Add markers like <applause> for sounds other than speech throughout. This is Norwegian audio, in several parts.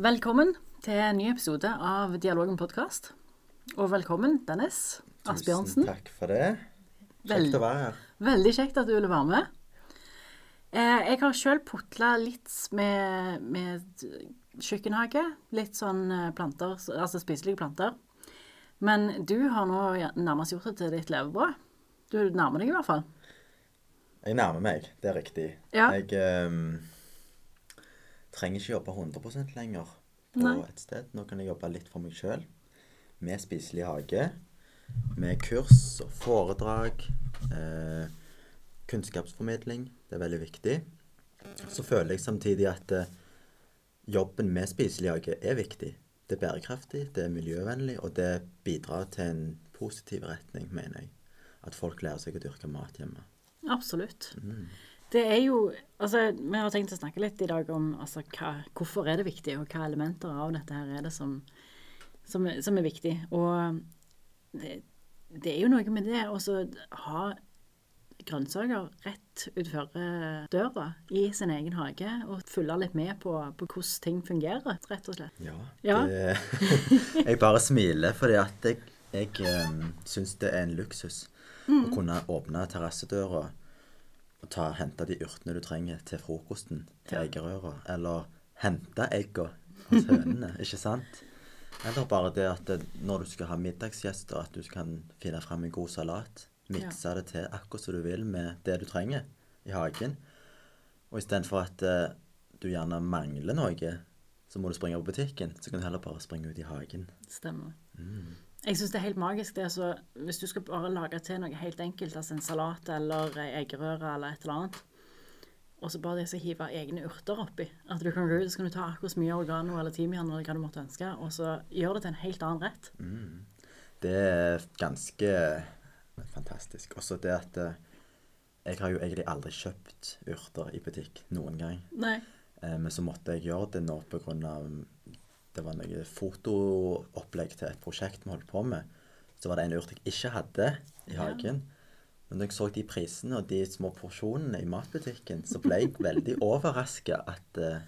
Velkommen til en ny episode av Dialogen podkast. Og velkommen, Dennis Asbjørnsen. Tusen takk for det. Kjekt å være her. Veldig kjekt at du ville være med. Eh, jeg har sjøl putla litt med, med kjøkkenhage. Litt sånn eh, planter, altså spiselige planter. Men du har nå nærmest gjort det til ditt levebrød. Du nærmer deg i hvert fall. Jeg nærmer meg, det er riktig. Ja. Jeg ehm, trenger ikke jobbe 100 lenger på Nei. et sted. Nå kan jeg jobbe litt for meg sjøl. Med spiselig hage. Med kurs og foredrag. Eh, kunnskapsformidling. Det er veldig viktig. Så føler jeg samtidig at eh, jobben med spiselig hage er viktig. Det er bærekraftig, det er miljøvennlig, og det bidrar til en positiv retning, mener jeg. At folk lærer seg å dyrke mat hjemme. Absolutt. Det er jo Altså, vi har tenkt å snakke litt i dag om altså, hva, hvorfor er det viktig, og hva elementer av dette her er det som, som, som er viktig. Og det, det er jo noe med det å ha grønnsaker rett utenfor døra i sin egen hage, og følge litt med på, på hvordan ting fungerer, rett og slett. Ja. Ja. Det, <laughs> jeg bare smiler fordi at jeg, jeg um, syns det er en luksus Mm. å kunne åpne terrassedøra ta, hente de urtene du trenger til frokosten, til Ja. eggerøra. Eller hente egga hos hønene, <laughs> ikke sant? Eller bare det at det, når du skal ha middagsgjester, at du kan finne fram en god salat. Mikse det til akkurat som du vil med det du trenger i hagen. Og istedenfor at uh, du gjerne mangler noe, så må du springe på butikken. Så kan du heller bare springe ut i hagen. Stemmer. Jeg syns det er helt magisk det. Så hvis du skal bare lage til noe helt enkelt, altså en salat eller ei eggerøre eller et eller annet, og så bare det å hive egne urter oppi At du kan gå ut så kan du ta akkurat så mye oregano eller timian eller hva du måtte ønske, og så gjør det til en helt annen rett. Det er ganske fantastisk. Også det at eh, jeg har jo egentlig aldri kjøpt urter i butikk noen gang. Nei. Eh, men så måtte jeg gjøre det nå på grunn av Det var noe fotoopplegg til et prosjekt vi holdt på med. Så var det en urt jeg ikke hadde i Ja. hagen. Men da jeg så de prisene og de små porsjonene i matbutikken, så ble jeg veldig overraska at, eh,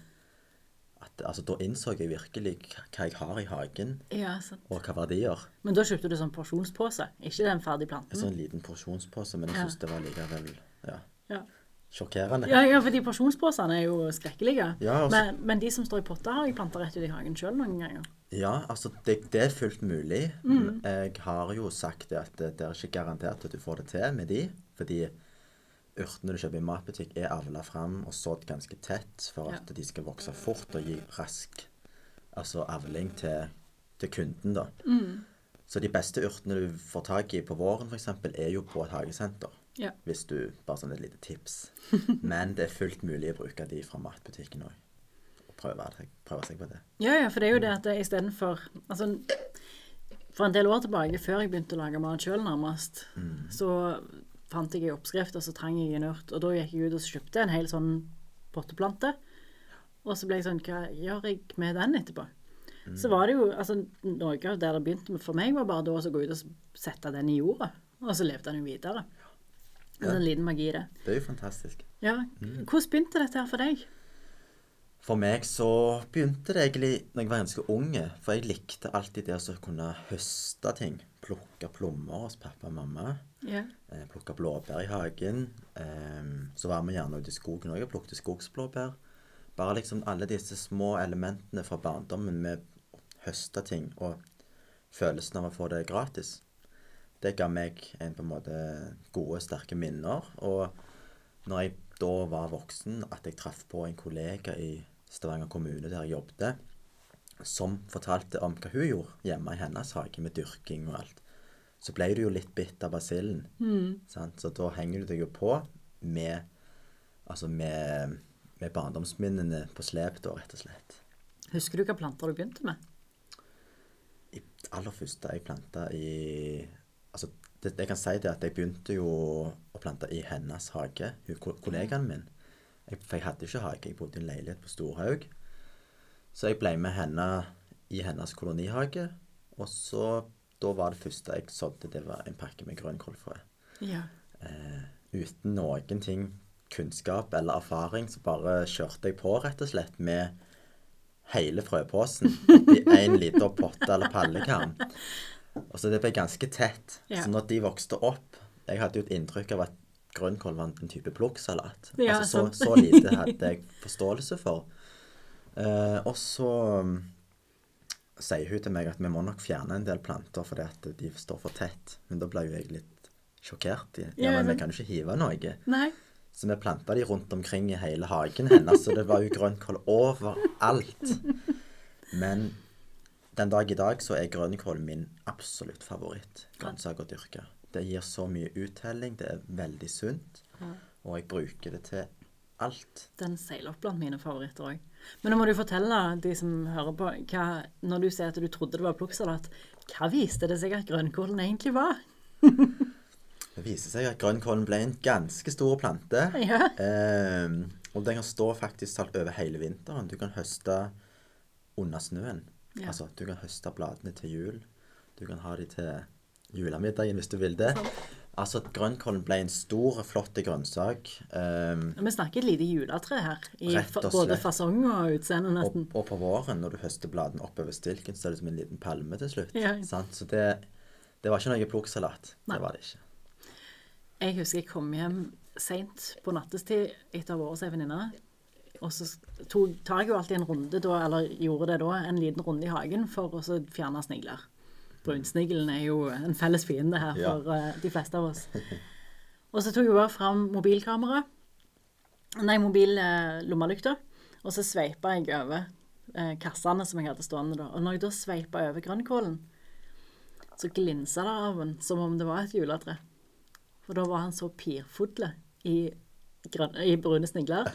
at Altså, da innså jeg virkelig hva jeg har i hagen, Ja, og hva verdier. Men da kjøpte du sånn porsjonspose, ikke den ferdige En planten? sånn liten porsjonspose, men jeg Ja. syns det var likevel ja, Ja. Sjokkerende. Ja, ja, for de porsjonsposene er jo skrekkelige. Ja, altså- men, men de som står i potter, har jeg planta rett ut i hagen sjøl noen ganger. Ja, altså det, det er fullt mulig. Mm. Jeg har jo sagt det at det, er ikke garantert at du får det til med de, fordi urtene du kjøper i matbutikk er avla fram og sådd ganske tett for at Ja. de skal vokse fort og gi rask altså avling til, til kunden, da. Mm. Så de beste urtene du får tak i på våren f.eks., er jo på et hagesenter. Ja. Hvis du Bare sånn et lite tips. <laughs> Men det er fullt mulig å bruke de fra matbutikken òg. Og prøve, prøve seg på det. Ja, ja, for det er jo det at istedenfor Altså, for en del år tilbake, før jeg begynte å lage mat sjøl, nærmest, så fant jeg en oppskrift, og så trang jeg en urt. Og da gikk jeg ut og kjøpte en hel sånn potteplante. Og så ble jeg sånn Hva gjør jeg med den etterpå? Så var det jo altså Noe der det begynte for meg, var bare da å gå ut og sette den i jorda. Og så levde den jo videre. Det er en liten magi i det. Det er jo fantastisk. Ja. Hvordan begynte dette her for deg? For meg så begynte det egentlig når jeg var ganske unge. For jeg likte alltid det å kunne høste ting. Plukke plommer hos pappa og mamma. Ja. Eh, plukke blåbær i hagen. Eh, så var vi gjerne ute i skogen òg og plukket skogsblåbær. Bare liksom alle disse små elementene fra barndommen med å høste ting og følelsen av å få det gratis. Det ga meg en på en måte gode, sterke minner. Og når jeg da var voksen, at jeg traff på en kollega i Stavanger kommune der jeg jobbet, som fortalte om hva hun gjorde hjemme i hennes hage med dyrking og alt, så ble du jo litt bitt av basillen. Mm. Så da henger du deg jo på med, altså med, med barndomsminnene på slep, da, rett og slett. Husker du hva planter du begynte med? I aller første jeg planta i Altså, det, jeg kan si det at jeg begynte jo å plante i hennes hage, kollegaen min. Jeg, for jeg hadde ikke hage, jeg bodde i en leilighet på Storhaug. Så jeg ble med henne i hennes kolonihage. Og så Da var det første jeg sådde, det var en pakke med grønnkålfrø. Ja. Eh, uten noen ting kunnskap eller erfaring, så bare kjørte jeg på, rett og slett, med hele frøposen i én liter potte eller pallekam. <laughs> Og så det ble ganske tett. Ja. Så når de vokste opp Jeg hadde jo et inntrykk av at grønnkål var en type plukksalat. Ja, altså, så, så lite hadde jeg forståelse for. Eh, og så um, sier hun til meg at vi må nok fjerne en del planter fordi at de står for tett. Men da ble jo jeg litt sjokkert. Ja, Ja, men men- vi kan jo ikke hive noe. Nei. Så vi planta de rundt omkring i hele hagen hennes, så det var jo grønnkål overalt. <laughs> Men den dag i dag så er grønnkål min absolutt favoritt grønnsak å dyrke. Det gir så mye uttelling, det er veldig sunt, og jeg bruker det til alt. Den seiler opp blant mine favoritter òg. Men nå må du fortelle de som hører på, hva, når du sier at du trodde det var plukksalat, hva viste det seg at grønnkålen egentlig var? <laughs> Det viser seg at grønnkålen ble en ganske stor plante. Ja. Eh, og den kan stå faktisk talt over hele vinteren. Du kan høste under snøen. Ja. Altså, du kan høste bladene til jul. Du kan ha de til julemiddagen hvis du vil det. Altså, grønnkålen ble en stor, flott grønnsak. Um, Vi snakker et lite juletre her, i og både fasong og utseende nesten. og på våren, når du høster bladene oppover stilken, så er det som en liten palme til slutt. Ja. Sant? Så det, det var ikke noe plukksalat. Det var det ikke. Jeg husker jeg kom hjem seint på nattestid etter å ha vært hos ei venninne. Og så tok, tar jeg jo alltid en runde da, eller gjorde det da, en liten runde i hagen for å fjerne snigler. Brunsnigelen er jo en felles fiende her Ja. for eh, de fleste av oss. Og så tok jeg bare fram mobilkamera, nei, mobil eh, og så sveipa jeg over eh, kassene som jeg hadde stående da. Og når jeg da sveipa over grønnkålen, så glinsa det av den som om det var et juletre. For da var han så pirfodle i, grønne, i brune snigler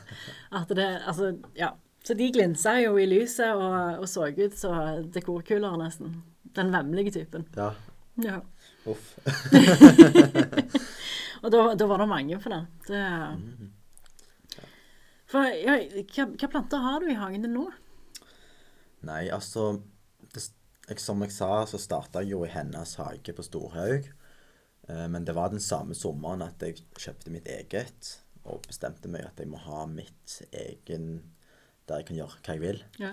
at det Altså, ja. Så de glinsa jo i lyset og, og så ut som dekorkuler, nesten. Den vemmelige typen. Ja. Ja. Uff. <laughs> Og da, da var det mange for det. det for ja, hva, hva planter har du i hagen din nå? Nei, altså det, Som jeg sa, så starta jeg jo i hennes hage på Storhaug. Eh, men det var den samme sommeren at jeg kjøpte mitt eget. Og bestemte meg at jeg må ha mitt egen der jeg kan gjøre hva jeg vil. Ja.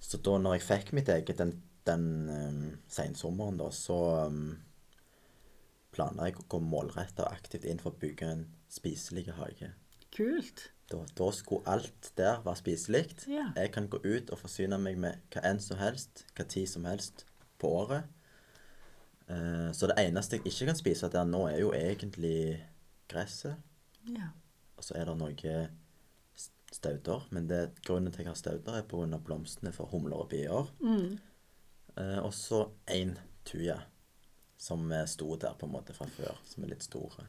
Så da når jeg fikk mitt eget den, den um, sensommeren, da, så um, planla jeg å gå målretta og aktivt inn for å bygge en spiselig hage. Kult. Da, da skulle alt der være spiselig. Ja. Jeg kan gå ut og forsyne meg med hva enn som helst, hva tid som helst på året. Uh, så det eneste jeg ikke kan spise der nå, er jo egentlig gresset. Ja. Og så er det noe stauder. Men det, grunnen til at jeg har stauder, er pga. blomstene for humler og bier. Mm. Eh, og så én tuje som sto der på en måte fra før, som er litt store.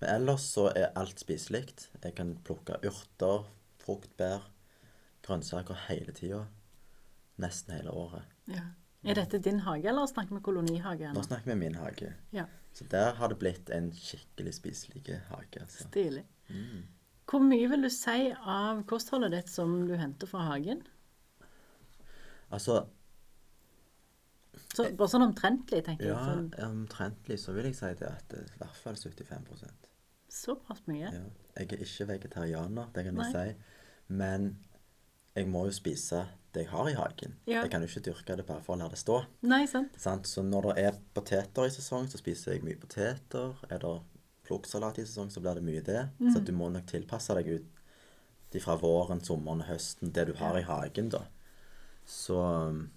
Men ellers så er alt spiselig. Jeg kan plukke urter, frukt, bær, grønnsaker hele tida. Nesten hele året. ja. Er dette din hage, eller snakker vi kolonihage? Nå ennå? snakker vi min hage. Ja. Så der har det blitt en skikkelig spiselig hage. altså. Stilig. Hvor mye vil du si av kostholdet ditt som du henter fra hagen? Altså, Så, bare sånn omtrentlig, tenker ja, jeg. For omtrentlig så vil jeg si det at det er i hvert fall 75 såpass mye. Ja. Jeg er ikke vegetarianer, det kan Nei. jeg si. Men jeg må jo spise det jeg har i hagen. Ja. Jeg kan jo ikke dyrke det bare for å la det stå. Nei, sant? Sant? Så når det er poteter i sesong, så spiser jeg mye poteter. Er det plukksalat i sesong, så blir det mye det. Mm. Så du må nok tilpasse deg ut fra våren, sommeren og høsten, det du har i hagen, da. Så um,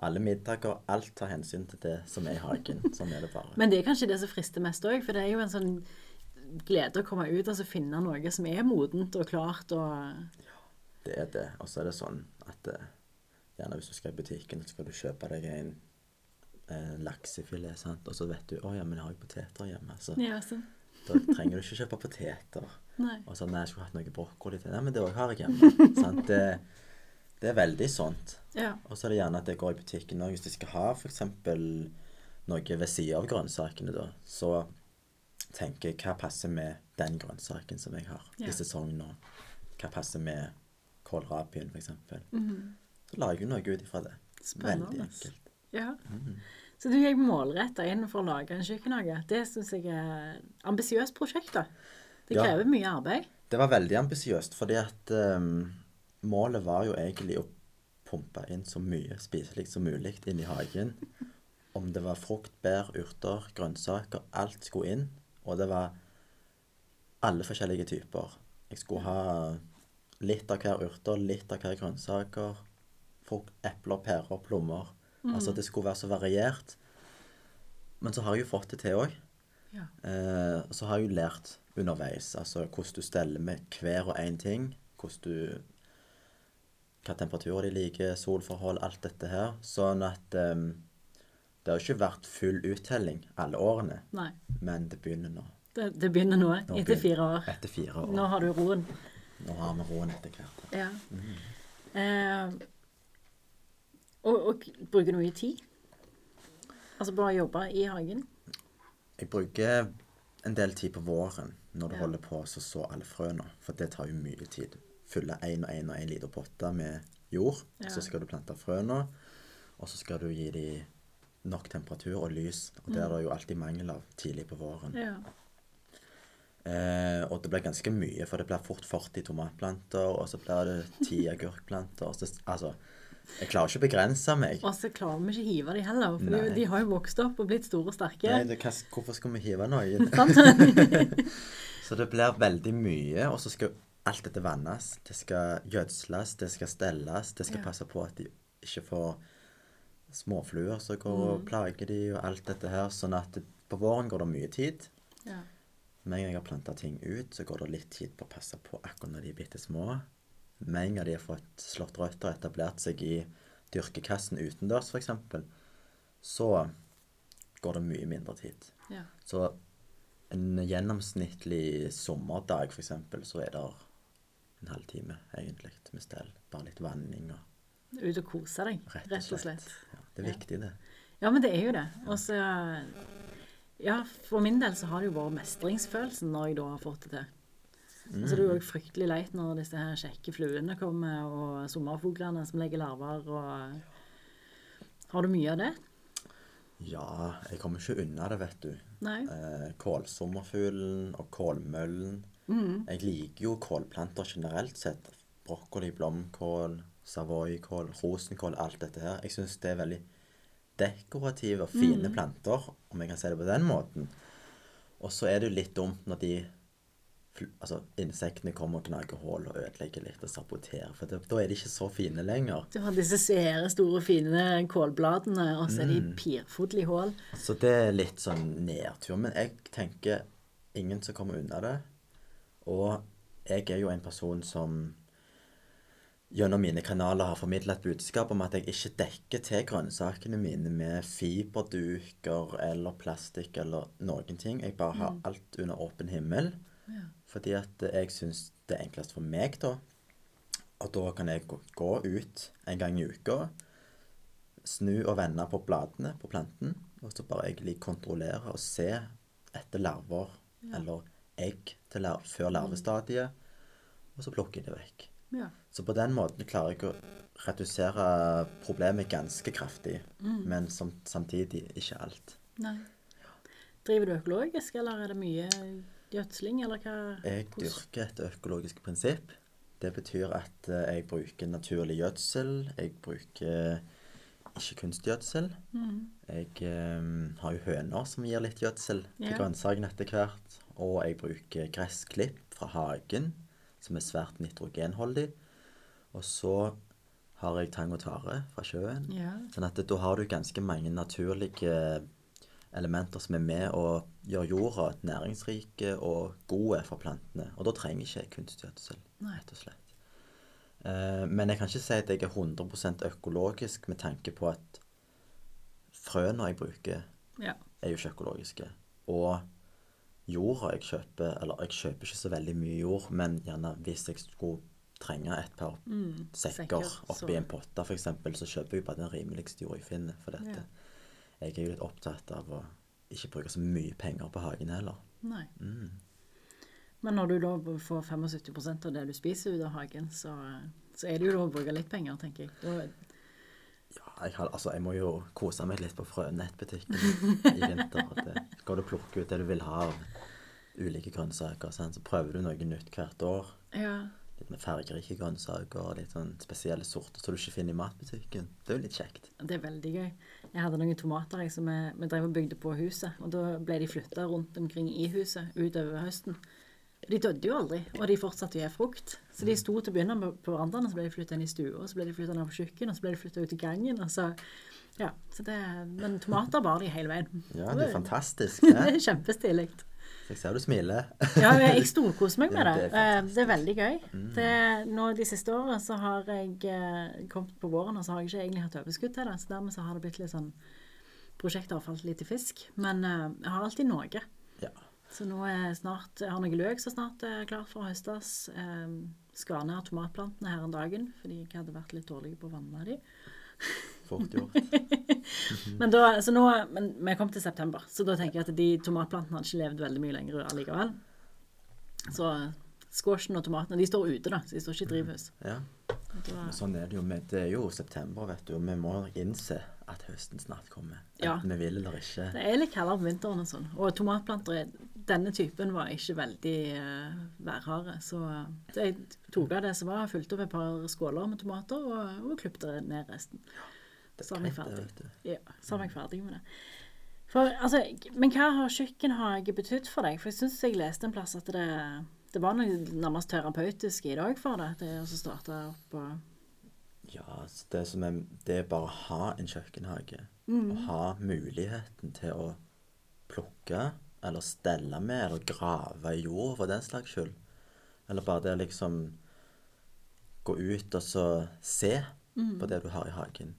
alle middager, alt tar hensyn til det som er i hagen. <laughs> Sånn er det bare. Men det er kanskje det som frister mest òg, for det er jo en sånn glede å komme ut og så finne noe som er modent og klart og Det er det. Og så er det sånn at eh, gjerne hvis du skal i butikken, så skal du kjøpe deg en, en laksefilet, sant? og så vet du 'Å ja, men jeg har jo poteter hjemme', så Ja, så. da trenger du ikke kjøpe poteter. <laughs> Nei. Og så 'Nei, jeg skulle hatt noe brokkoli til'. Nei, men det òg har jeg hjemme. <laughs> sant? Det, det er veldig sånt. Ja. Og så er det gjerne at jeg går i butikken òg. Hvis jeg skal ha f.eks. noe ved siden av grønnsakene, da, så tenker jeg hva passer med den grønnsaken som jeg har Ja. i sesong nå. Hva passer med kålrabien, f.eks. Mhm. Så lager jeg noe ut ifra det. Spennende. Veldig enkelt. ja. Mm. Så du gikk målretta inn for å lage en kjøkkenhage. Det syns jeg er et ambisiøst prosjekt, da. Det Ja. krever mye arbeid. Det var veldig ambisiøst, fordi at um, målet var jo egentlig å pumpe inn så mye spiselig som mulig inn i hagen. Om det var frukt, bær, urter, grønnsaker. Alt skulle inn. Og det var alle forskjellige typer. Jeg skulle ha litt av hver urter, litt av hver grønnsaker. Frukt, epler, pærer, plommer. Altså det skulle være så variert. Men så har jeg jo fått det til òg. Ja. Eh, og så har jeg jo lært underveis altså hvordan du steller med hver og én ting. Hvordan du Hva temperaturer de liker, solforhold, alt dette her. Sånn at eh, det har jo ikke vært full uttelling alle årene, Nei. men det begynner nå. Det, det begynner nå, Nå etter begynner- fire år. Etter fire år. Nå har du roen. Nå har vi roen etter hvert. Ja. Eh, og, og bruker du mye tid? Altså bare jobbe i hagen? Jeg bruker en del tid på våren når du Ja. holder på å så alle frøene, for det tar jo mye tid. Fylle én og én og én liter potte med jord, Ja. så skal du plante frøene, og så skal du gi dem nok temperatur og lys. Og det er det jo alltid mangel av tidlig på våren. Ja. Eh, og det blir ganske mye, for det blir fort 40 tomatplanter, og så blir det 10 agurkplanter. altså, jeg klarer ikke å begrense meg. Og så klarer vi ikke å hive dem heller, for de, de har jo vokst opp og blitt store og sterke. Nei, det, hvorfor skal vi hive noen? <laughs> <laughs> Så det blir veldig mye, og så skal alt dette vannes. Det skal gjødsles, det skal stelles, det skal Ja. passe på at de ikke får småfluer som går og plager de, og alt dette her. Sånn at det, på våren går det mye tid. ja. Med en gang jeg har planta ting ut, så går det litt tid på å passe på akkurat når de er bitte små. Med en gang de har fått slått røtter og etablert seg i dyrkekassen utendørs, f.eks., så går det mye mindre tid. ja. Så en gjennomsnittlig sommerdag, eksempel, så er det en halvtime egentlig med stell. Bare litt vanning og Ut og kose deg, rett og slett. Ja, det er Ja. viktig, det. Ja, men det er jo det. Og så Ja, for min del så har det jo vært mestringsfølelsen når jeg da har fått det til. Og så er jo fryktelig leit når disse her kjekke fluene kommer, og sommerfuglene som legger larver og Har du mye av det? Ja, jeg kommer ikke unna det, vet du. Nei? Eh, kålsommerfuglen og kålmøllen. Mm. Jeg liker jo kålplanter generelt sett. Brokkoli, blomkål, savoykål, rosenkål, alt dette her. Jeg syns det er veldig dekorative og fine planter, om jeg kan si det på den måten. Og så er det jo litt dumt når de altså, insektene kommer og gnager hull og ødelegger litt og saboterer. For det, da er de ikke så fine lenger. Du har disse svære, store, fine kålbladene, og så er de pirfodlig hull. Så det er litt sånn nedtur. Men jeg tenker ingen som kommer unna det. Og jeg er jo en person som gjennom mine kanaler har formidla et budskap om at jeg ikke dekker til grønnsakene mine med fiberduker eller plastikk eller noen ting. Jeg bare har alt under åpen himmel. Ja. Fordi at jeg syns det er enklest for meg, da. Og da kan jeg gå, ut en gang i uka, snu og vende på bladene på planten, og så bare egentlig kontrollere og se etter larver eller egg til lar før larvestadiet, og så plukker jeg det vekk. Ja. Så på den måten klarer jeg å redusere problemet ganske kraftig, men som, samtidig ikke alt. Nei. Driver du økologisk, eller er det mye gjødsling, eller hva? Jeg dyrker et økologisk prinsipp. Det betyr at eh, jeg bruker naturlig gjødsel. Jeg bruker ikke kunstgjødsel. Mm. Jeg um, har jo høner som gir litt gjødsel til Ja. grønnsakene etter hvert. Og jeg bruker gressklipp fra hagen, som er svært nitrogenholdig. Og så har jeg tang og tare fra sjøen. Ja. Sånn at da har du ganske mange naturlige elementer som er med og gjør jorda næringsrike og gode for plantene. Og da trenger ikke jeg kunstgjødsel, rett og slett. Eh, men jeg kan ikke si at jeg er 100 økologisk med tanke på at frøene jeg bruker, ja. er jo ikke økologiske. Og jorda jeg kjøper Eller jeg kjøper ikke så veldig mye jord, men gjerne hvis jeg skulle trenge et par Mm, sekker sekker oppi en potte, f.eks., så kjøper jeg bare den rimeligste jorda jeg finner. For dette. Ja. Jeg er jo litt opptatt av å ikke bruke så mye penger på hagen heller. Nei. Mm. Men når du da får 75% av det du spiser ut av hagen, så, så er det jo lov å bruke litt penger, tenker jeg. Da, Ja, jeg, har, altså, jeg må jo kose meg litt på frønettbutikken i vinter. Det, skal du plukke ut det du vil ha av ulike grønnsaker, sant? så prøver du noe nytt hvert år. ja. Litt med fargerike grønnsaker og litt sånn spesielle sorter som du ikke finner i matbutikken. Det er jo litt kjekt. Det er veldig gøy. Jeg hadde noen tomater jeg, som vi, vi drev og bygde på huset. Og da ble de flytta rundt omkring i huset utover høsten. De døde jo aldri, og de fortsatte å gi frukt. Så de sto til å begynne med på verandaen, så ble de flytta inn i stua, så ble de flytta ned på kjøkkenet, så ble de flytta ut i gangen. Og så, ja, så det, men tomater bar de hele veien. Ja, det er fantastisk. <laughs> Det det er kjempestilig. Så jeg ser du smiler. Ja, jeg storkoser meg med det. det er Eh, Det er veldig gøy. Det, nå De siste årene så har jeg eh, kommet på våren, og så har jeg ikke egentlig hatt overskudd til det. Så dermed så har det blitt litt sånn Prosjektet har falt litt i fisk. Men eh, jeg har alltid noe. Ja. Så nå er snart Jeg har noe løk som snart er klart for å høstes. Skane Skar ned tomatplantene her en dagen fordi jeg hadde vært litt dårlig på å vanne de. Fort gjort. <laughs> Men da, så nå, men vi kom til september, så da tenker jeg at de tomatplantene hadde ikke levd veldig mye lenger allikevel. Så squashen og tomatene de står ute, da, så de står ikke i drivhus. Ja. Men sånn er det jo. med- Det er jo september, vet du, og vi må innse at høsten snart kommer. Ja. Enten vi vil eller ikke. Det er litt kaldere på vinteren og sånn. Og tomatplanter er- denne typen var ikke veldig uh, værharde. Så så jeg tok av det som var, fulgte opp et par skåler med tomater og, og klipte ned resten. Så er vi ferdig. Ja, så er jeg ferdig med det. For, altså, men hva har kjøkkenhage betydd for deg? For jeg syns jeg leste en plass at det, det var noe nærmest terapeutisk i dag for deg. Det å starte opp og Ja, altså det som er Det er bare å ha en kjøkkenhage. Og ha muligheten til å plukke, eller stelle med, eller grave i jord for den slags skyld. Eller bare det å liksom gå ut og så se på det du har i hagen.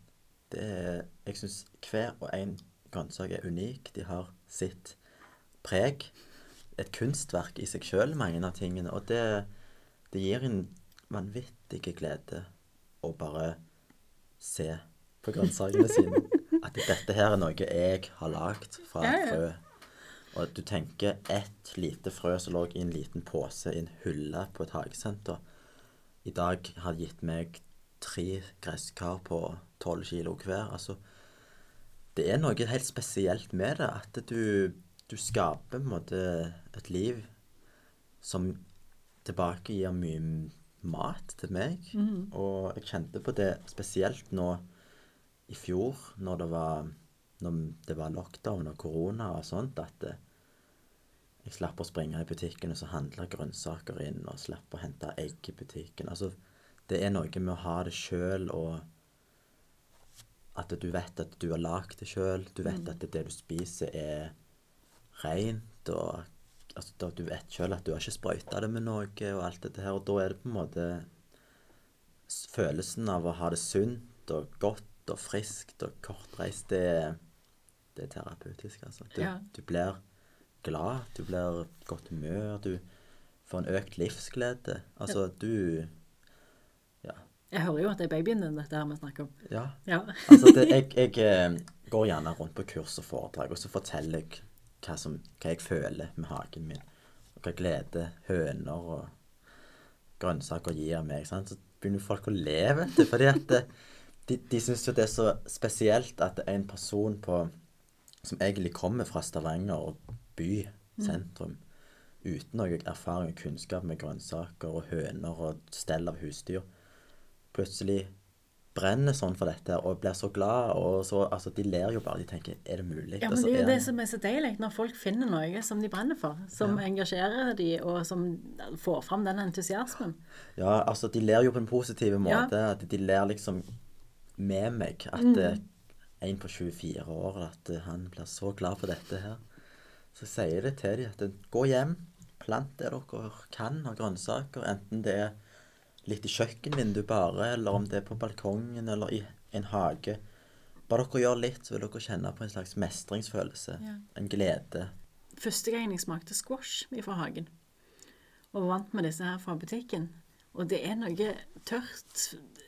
Det er Jeg syns hver og en grønnsak er unik. De har sitt preg. Et kunstverk i seg sjøl, mange av tingene. Og det, det gir en vanvittig glede å bare se på grønnsakene sine. At dette her er noe jeg har lagd fra et frø. Og at du tenker ett lite frø som lå i en liten pose i en hylle på et hagesenter, i dag har gitt meg tre gresskar på tolv kilo hver. Altså, det er noe helt spesielt med det. At du, du skaper på en måte et liv som tilbake gir mye mat til meg. Og jeg kjente på det spesielt nå i fjor, når det var, når det var lockdown og korona og sånt, at eh, jeg slapp å springe i butikken og så handle grønnsaker inn, og slapp å hente egg i butikken. Altså, det er noe med å ha det sjøl og at du vet at du har lagd det sjøl. Du vet at det du spiser, er rent. Og altså, du vet sjøl at du har ikke sprøyta det med noe, og alt dette her. Og da er det på en måte følelsen av å ha det sunt og godt og friskt og kortreist, det, det er terapeutisk, altså. Du, Ja. du blir glad, du blir godt humør, du får en økt livsglede. Altså, du. Jeg hører jo at det er babyen din, dette her vi snakker om. ja. Ja. Altså, det, jeg, jeg eh, går gjerne rundt på kurs og foredrag, og så forteller jeg hva, som, hva jeg føler med hagen min. Og hva glede høner og grønnsaker gir meg. Sant? Så begynner folk å le, vet du. Fordi at det, de, de syns jo det er så spesielt at en person på, som egentlig kommer fra Stavanger og by, sentrum, uten noe erfaring og kunnskap med grønnsaker og høner og stell av husdyr, plutselig brenner sånn for dette og blir så glad. og så, altså De ler jo bare. De tenker 'Er det mulig?' Ja, men det er jo det som er så deilig, når folk finner noe som de brenner for, som engasjerer de, og som får fram den entusiasmen. Ja, altså, de ler jo på en positiv måte. At de ler liksom med meg. At mm. en på 24 år at eh, han blir så glad for dette her. Så sier jeg det til dem at eh, gå hjem, plant det dere kan av grønnsaker. Enten det er litt i kjøkkenvinduet bare, eller om det er på balkongen eller i en hage. Bare dere gjør litt, så vil dere kjenne på en slags mestringsfølelse. Ja. En glede. Første gang jeg smakte squash fra hagen, og vant med disse her fra butikken, og det er noe tørt,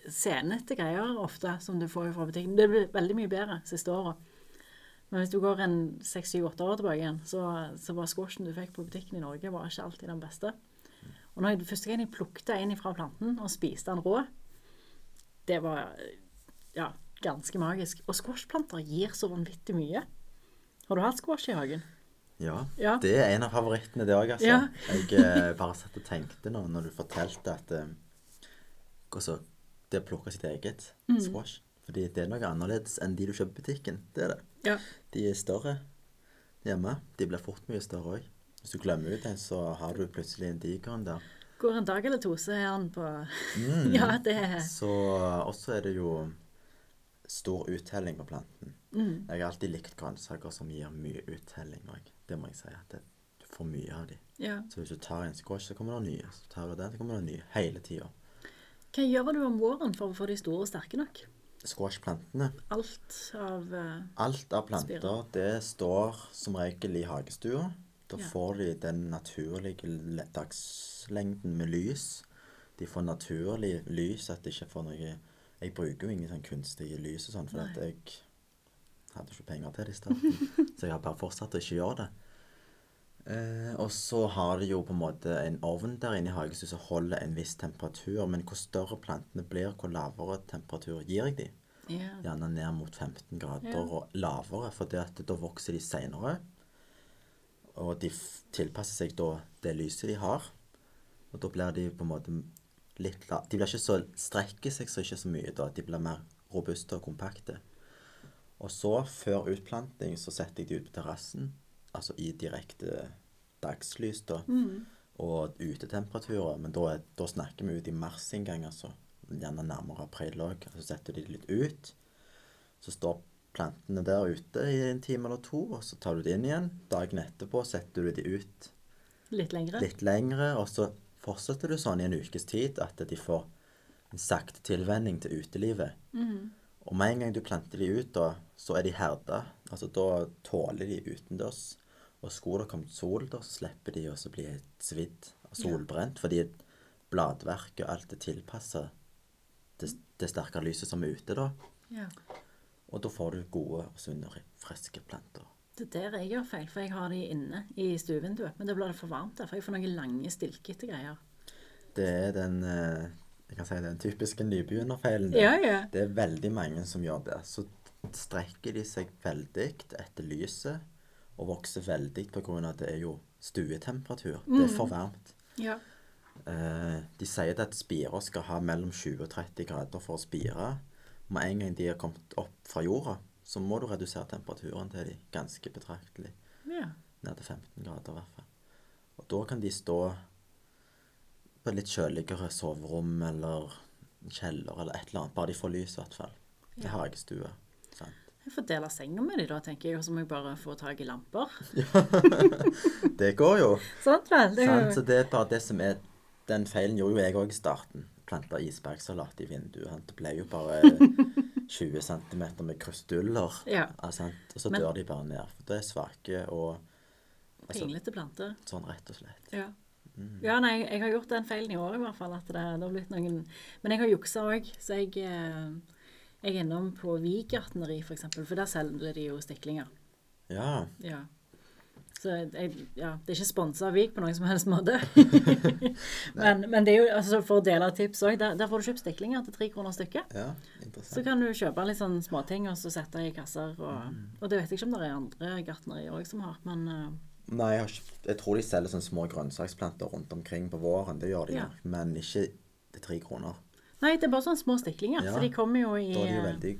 senete greier ofte som du får fra butikken. Det blir veldig mye bedre siste året. Men hvis du går en seks, syv, åtte år tilbake igjen, så, så var squashen du fikk på butikken i Norge, var ikke alltid den beste. Og når jeg, første gang jeg plukket en fra planten og spiste den rå, det var ja, ganske magisk. Og squashplanter gir så vanvittig mye. Har du hatt squash i hagen? Ja. Ja. Det er en av favorittene, det òg, altså. Ja. jeg eh, <laughs> bare satt og tenkte nå når du fortalte at eh, altså, Det å plukke sitt eget Mm. squash Fordi det er noe annerledes enn de du kjøper i butikken. Det er det. Ja. De er større hjemme. De blir fort mye større òg. Hvis du glemmer ut det, så har du plutselig en diger en der. Går en dag eller to, så er han på Mm. <laughs> Ja, det er Så også er det jo stor uttelling på planten. mm. Jeg har alltid likt grønnsaker som gir mye uttelling òg. Det må jeg si. at det, Du får mye av dem. Ja. Så hvis du tar en squash, så kommer det nye. Så tar du den, så kommer det nye. Hele tida. Hva gjør du om våren for å få de store og sterke nok? Squashplantene. Alt av uh, Alt av planter, Spirer. det står som regel i hagestua. Da Ja. får de den naturlige dagslengden med lys. De får naturlig lys, at de ikke får noe Jeg bruker jo ingen sånn kunstige lys og sånn, for at jeg hadde ikke penger til det i starten. <laughs> så jeg har bare fortsatt å ikke gjøre det. Eh, og så har de jo på en måte en ovn der inne i hagestua som holder en viss temperatur. Men hvor større plantene blir, hvor lavere temperatur gir jeg dem. Yeah. gjerne ned mot 15 grader yeah. og lavere, for da vokser de senere. Og de tilpasser seg da det lyset de har. Og da blir de på en måte litt la... De blir ikke så strekker seg så ikke så mye da. De blir mer robuste og kompakte. Og så, før utplanting, så setter jeg de ut på terrassen. Altså i direkte dagslys, da. Mm. Og utetemperaturer. Men da, er, da snakker vi ut i mars en gang, altså. Gjerne nærmere april òg. Så setter de det litt ut. Så står plantene der ute i en time eller to, og så tar du det inn igjen. Dagen etterpå setter du de ut Litt lengre? litt lengre, og så fortsetter du sånn i en ukes tid at de får en sakte tilvenning til utelivet. Mm. Og med en gang du planter de ut, da, så er de herda. Altså da tåler de utendørs. Og skulle det kommet sol, da, så slipper de å bli svidd og solbrent. Fordi bladverket og alt er tilpassa det, det sterke lyset som er ute, da. Ja. Og da får du gode, sunne, friske planter. Det er der jeg gjør feil, for jeg har de inne i stuevinduet. Men da blir det for varmt der, for jeg får noen lange, stilkete greier. Det er den eh, jeg kan si den typiske nybegynnerfeilen. Ja, ja. Det er veldig mange som gjør det. Så strekker de seg veldig etter lyset og vokser veldig pga. at det er jo stuetemperatur. Det er for varmt. Ja. Eh, de sier at spirer skal ha mellom 20 og 30 grader for å spire. Med en gang de har kommet opp fra jorda, så må du redusere temperaturen til de ganske betraktelig. ja. Ned til 15 grader i hvert fall. Og da kan de stå på et litt kjøligere soverom eller kjeller eller et eller annet. Bare de får lys, i hvert fall. I Ja. hagestue. Sant? Jeg får dele senga med de da, tenker jeg, og så må jeg bare få tak i lamper. <laughs> Det går jo. <laughs> Sånn, vel? Det Sant? Så det er bare det som er Den feilen gjorde jo jeg òg i starten. Planta isbergsalat i vinduet. sant? Det ble jo bare <laughs> 20 cm med krystuller. Ja. Og så Men- dør de bare ned. For det er svake og altså, Pinglete planter. Sånn rett og slett. Ja. Mm. Ja, nei, jeg har gjort den feilen i år i hvert fall. At det, det har blitt noen Men jeg har juksa òg, så jeg, eh, jeg er innom på Vig gartneri, for eksempel, for der selger de jo stiklinger. Ja. Ja. Så jeg, ja, det er ikke sponsa av Vik på noen som helst måte. <laughs> men, men det er jo, altså for å dele tips òg, der, der får du kjøpt stiklinger til tre kroner stykket. ja. Så kan du kjøpe litt sånn småting og så sette i kasser. Og, og det vet jeg ikke om det er andre gartnerier òg som har, men uh, Nei, jeg, ikke, jeg tror de selger sånne små grønnsaksplanter rundt omkring på våren. Det gjør de Ja. men ikke til tre kroner. Nei, det er bare sånne små stiklinger. Ja, Så de kommer jo i Da er de jo eh, veldig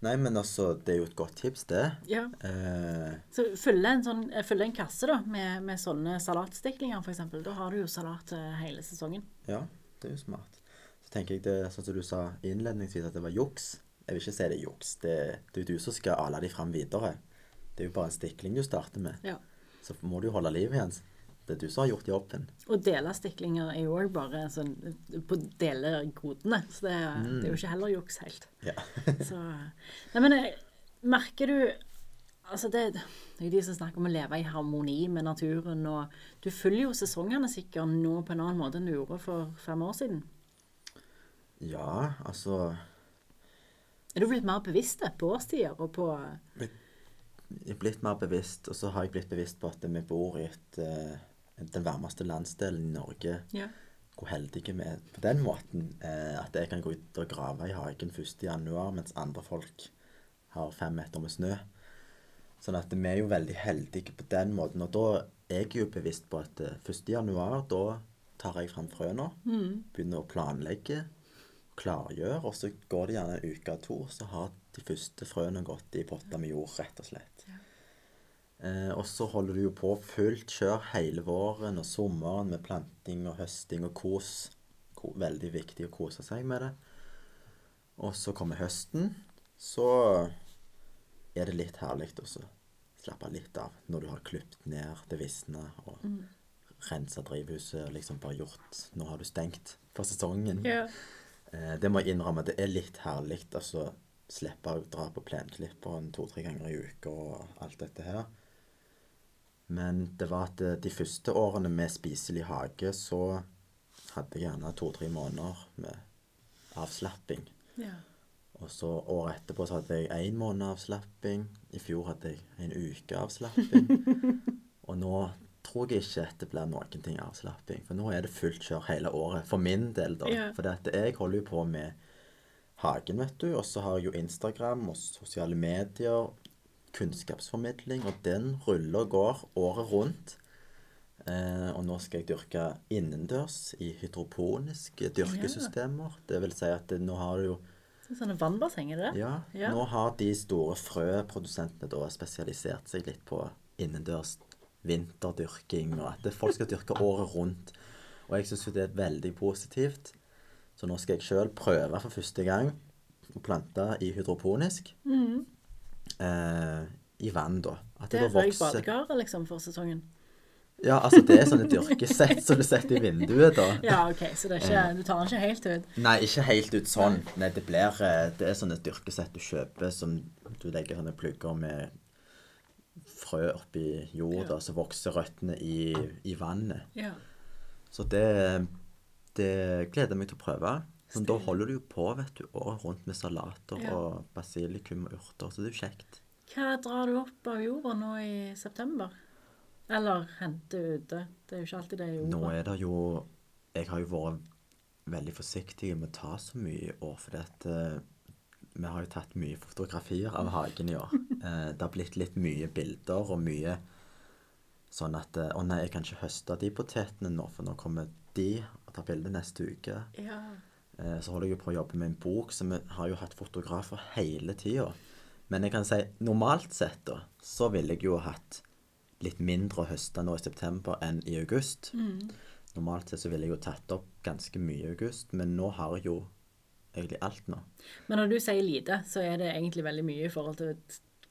Nei, men altså, det er jo et godt tips, det. Ja. Eh, Så fylle en, sånn, eh, fylle en kasse da, med, med sånne salatstiklinger, f.eks. Da har du jo salat hele sesongen. ja, det er jo smart. Så tenker jeg det, sånn som du sa innledningsvis, at det var juks. Jeg vil ikke si det er juks. Det, det er jo du som skal ale de fram videre. Det er jo bare en stikling du starter med. Ja. Så må du jo holde liv i den. Det er du som har gjort jobben. Å dele stiklinger er jo òg bare sånn på delegodene. Så det, mm. det er jo ikke heller juks helt. Ja. <laughs> Så Nei, men eh, merker du Altså, det, det er jo de som snakker om å leve i harmoni med naturen, og du følger jo sesongene sikkert nå på en annen måte enn du gjorde for fem år siden. ja, altså Er du blitt mer bevisst på årstider og på blitt mer bevisst, og så har jeg blitt bevisst på at vi bor i et, eh, den varmeste landsdelen i Norge. Ja. Hvor heldige vi er på den måten. Eh, at jeg kan gå ut og grave i hagen 1. januar, mens andre folk har fem meter med snø. Sånn at vi er jo veldig heldige på den måten. Og da er jeg jo bevisst på at eh, 1. januar, da tar jeg fram frøene. Begynner å planlegge, klargjøre. Og så går det gjerne en uke eller to, så har de første frøene gått i potta med jord, rett og slett. Eh, og så holder du jo på fullt kjør hele våren og sommeren med planting og høsting og kos. Ko veldig viktig å kose seg med det. Og så kommer høsten. Så er det litt herlig å slappe litt av når du har klipt ned det visne og rensa drivhuset og liksom bare gjort Nå har du stengt for sesongen. Yeah. Eh, det må jeg innrømme. Det er litt herlig altså slippe å dra på plenklipperen to-tre ganger i uka og alt dette her. Men det var at eh, de første årene med spiselig hage, så hadde jeg gjerne to-tre måneder med avslapping. ja. Og så året etterpå så hadde jeg én måned avslapping. I fjor hadde jeg en uke avslapping. <laughs> og nå tror jeg ikke at det blir noen ting avslapping. For nå er det fullt kjør hele året. For min del, da. Ja. For det jeg holder jo på med hagen, vet du. Og så har jeg jo Instagram og sosiale medier. Kunnskapsformidling. Og den ruller og går året rundt. Eh, og nå skal jeg dyrke innendørs i hydroponiske dyrkesystemer. Det vil si at det, nå har du jo Sånne vannbasseng, er det det? ja, Ja. nå har de store frøprodusentene da spesialisert seg litt på innendørs vinterdyrking, og at folk skal dyrke året rundt. Og jeg syns jo det er veldig positivt. Så nå skal jeg sjøl prøve for første gang å plante i hydroponisk. Eh, I vann, da. At Det det, er da røyk vokser liksom for sesongen. Ja, altså det er sånne dyrkesett som du setter i vinduet, da. Ja, OK, så det ikke, du tar den ikke helt ut. Nei, ikke helt ut sånn. Nei, det blir eh, Det er sånne dyrkesett du kjøper som du legger sånne plugger med frø oppi jorda, Ja. så vokser røttene i, i vannet. Ja. Så det, det gleder jeg meg til å prøve. Men da holder du jo på vet du, året rundt med salater Ja. og basilikum og urter, så det er jo kjekt. Hva drar du opp av jorda nå i september? Eller henter ute? Det er jo ikke alltid det er jorda. Nå er det jo Jeg har jo vært veldig forsiktig med å ta så mye i år, fordi at eh, vi har jo tatt mye fotografier av hagen i år. <laughs> Eh, det har blitt litt mye bilder og mye sånn at eh, Å nei, jeg kan ikke høste de potetene nå, for nå kommer de og tar bilde neste uke. Ja. Eh, så holder jeg jo på å jobbe med en bok, så vi har jo hatt fotografer hele tida. Men jeg kan si normalt sett, da, så ville jeg jo hatt litt mindre å høste nå i september enn i august. Normalt sett så ville jeg jo tatt opp ganske mye i august, men nå har jeg jo egentlig alt nå. Men når du sier lite, så er det egentlig veldig mye i forhold til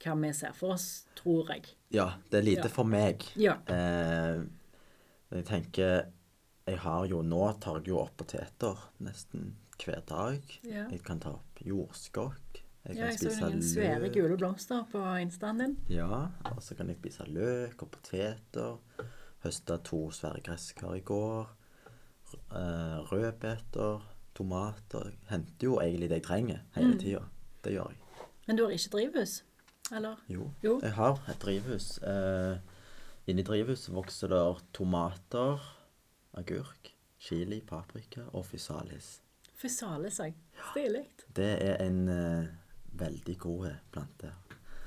hva vi ser for oss, tror jeg. Ja, det er lite Ja. for meg. Ja. Eh, jeg tenker Jeg har jo Nå tar jeg jo opp poteter nesten hver dag. Ja. Jeg kan ta opp jordskokk. Jeg Ja, kan jeg så noen svære gule blomster på instaen din. Ja, og så kan jeg spise løk og poteter. Høsta to svære gresskar i går. Uh, Rødbeter, tomater. Henter jo egentlig det jeg trenger hele tida. Det gjør jeg. Men du har ikke drivhus? Eller? Jo, Jo. jeg har et drivhus. Eh, inni drivhuset vokser det tomater, agurk, chili, paprika og fysalis. Fysalis, ja. Stilig. Det er en uh, veldig god plante.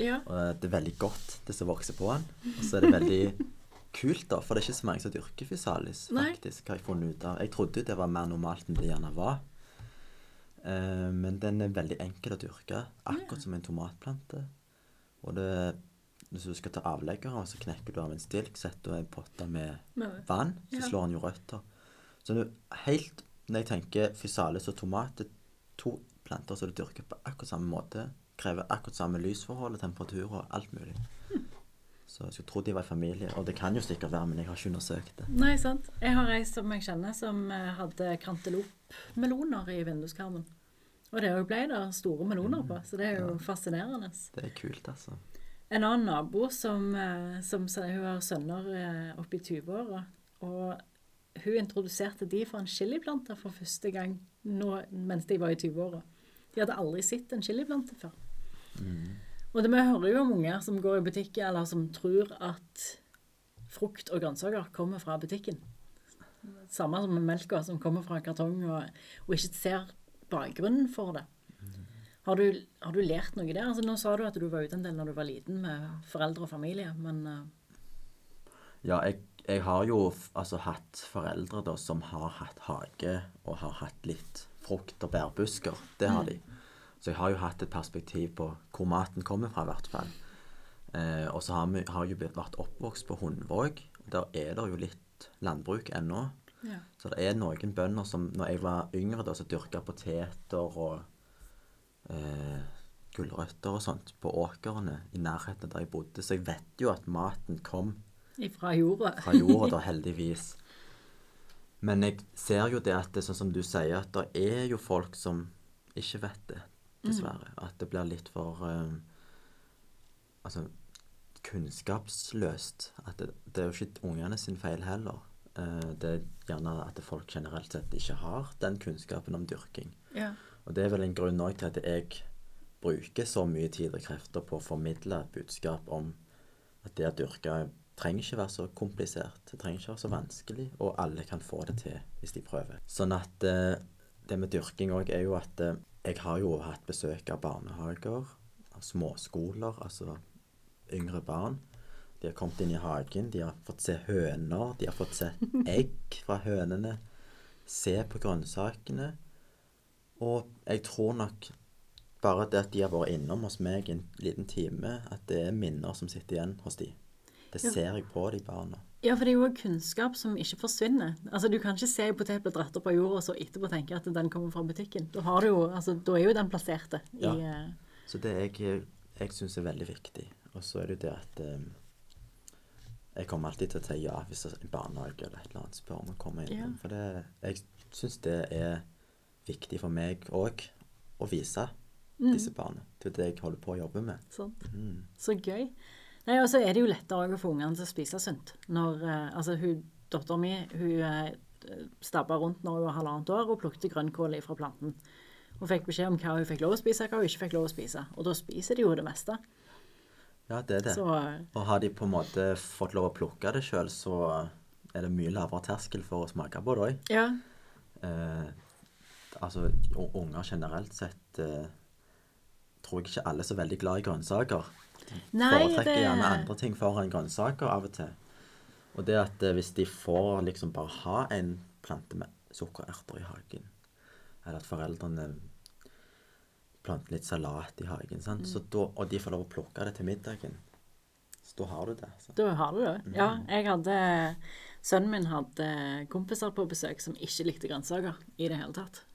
Ja. Og eh, det er veldig godt, det som vokser på den. Og så er det veldig <laughs> kult, da, for det er ikke så mange som dyrker fysalis, Nei. faktisk, har jeg funnet ut av. Jeg trodde det var mer normalt enn det gjerne var. Eh, men den er veldig enkel å dyrke, akkurat som en tomatplante. Og det, hvis du skal ta avleggere, så knekker du av en stilk, setter du en potte med vann, så Ja. slår den jo røtter. Så er helt, når jeg tenker fysalis og tomat, det er to planter som du dyrker på akkurat samme måte, krever akkurat samme lysforhold og temperatur og alt mulig. Så jeg skulle tro de var i familie, og det kan jo sikkert være, men jeg har ikke undersøkt det. Nei, sant. Jeg har ei som jeg kjenner som eh, hadde kantelopmeloner i vinduskarmen. Og det ble det store meloner på, så det er jo fascinerende. Det er kult, altså. En annen nabo som, eh, som hun har sønner eh, oppe i 20-åra, og hun introduserte de for en chiliplante for første gang nå, mens de var i 20-åra. De hadde aldri sett en chiliplante før. Og det, vi hører jo om unger som går i butikken, eller som tror at frukt og grønnsaker kommer fra butikken. Samme som med melka som kommer fra kartong, og, og ikke ser bakgrunnen for det. Har du, har du lært noe der? Altså, nå sa du at du var ute en del når du var liten med foreldre og familie, men uh... Ja, jeg, jeg har jo altså, hatt foreldre da, som har hatt hage og har hatt litt frukt- og bærbusker. Det har de. Så jeg har jo hatt et perspektiv på hvor maten kommer fra, i hvert fall. Eh, og så har vi har jo vært oppvokst på Hundvåg. Der er det jo litt landbruk ennå. ja. Så det er noen bønder som når jeg var yngre, da, så dyrka poteter og eh, gulrøtter og sånt på åkrene i nærheten der jeg bodde. Så jeg vet jo at maten kom Fra jorda. fra jorda, da, <laughs> heldigvis. Men jeg ser jo det at det er sånn som du sier, at det er jo folk som ikke vet det, dessverre. At det blir litt for eh, Altså kunnskapsløst. At det, det er jo ikke ungene sin feil heller. Eh, det er gjerne at folk generelt sett ikke har den kunnskapen om dyrking. Ja. Og det er vel en grunn òg til at jeg bruker så mye tid og krefter på å formidle et budskap om at det å dyrke trenger ikke være så komplisert. Det trenger ikke være så vanskelig, og alle kan få det til hvis de prøver. Sånn at eh, det med dyrking òg er jo at eh, jeg har jo hatt besøk av barnehager, av småskoler, altså yngre barn. De har kommet inn i hagen, de har fått se høner, de har fått se egg fra hønene, se på grønnsakene. Og jeg tror nok bare det at de har vært innom hos meg en liten time, at det er minner som sitter igjen hos de. Det Ja. ser jeg på de barna. Ja, for det er jo kunnskap som ikke forsvinner. Altså, Du kan ikke se en potet bli dratt opp av jorda og så etterpå tenke at den kommer fra butikken. Da, har du jo, altså, da er jo den plasserte i Ja. eh, Så det jeg, jeg syns er veldig viktig. Og så er det jo det at um, jeg kommer alltid til å si ja hvis en barnehage eller et eller annet spør om å komme innom. Ja. For det, jeg syns det er viktig for meg òg å vise disse barna. Det er det jeg holder på å jobbe med. Sant? Mm. Så gøy. Nei, og så er det jo lettere å få ungene til å spise sunt. Når, eh, altså, hun, Dattera mi hun eh, stabba rundt når hun var halvannet år og plukket grønnkål fra planten. Hun fikk beskjed om hva hun fikk lov å spise, hva hun ikke fikk lov å spise. Og da spiser de jo det meste. Ja, det er det. Så eh, Og har de på en måte fått lov å plukke det sjøl, så er det mye lavere terskel for å smake på det òg. ja. Eh, altså, unger generelt sett eh, tror jeg ikke alle er så veldig glad i grønnsaker. Nei, Foretrekker det gjerne andre ting foran grønnsaker av og til. Og det at eh, hvis de får liksom bare ha en plante med sukkererter i hagen, eller at foreldrene planter litt salat i hagen? Så da, og de får lov å plukke det til middagen, så da har du det. Så. Da har du det. Ja, jeg hadde Sønnen min hadde kompiser på besøk som ikke likte grønnsaker i det hele tatt.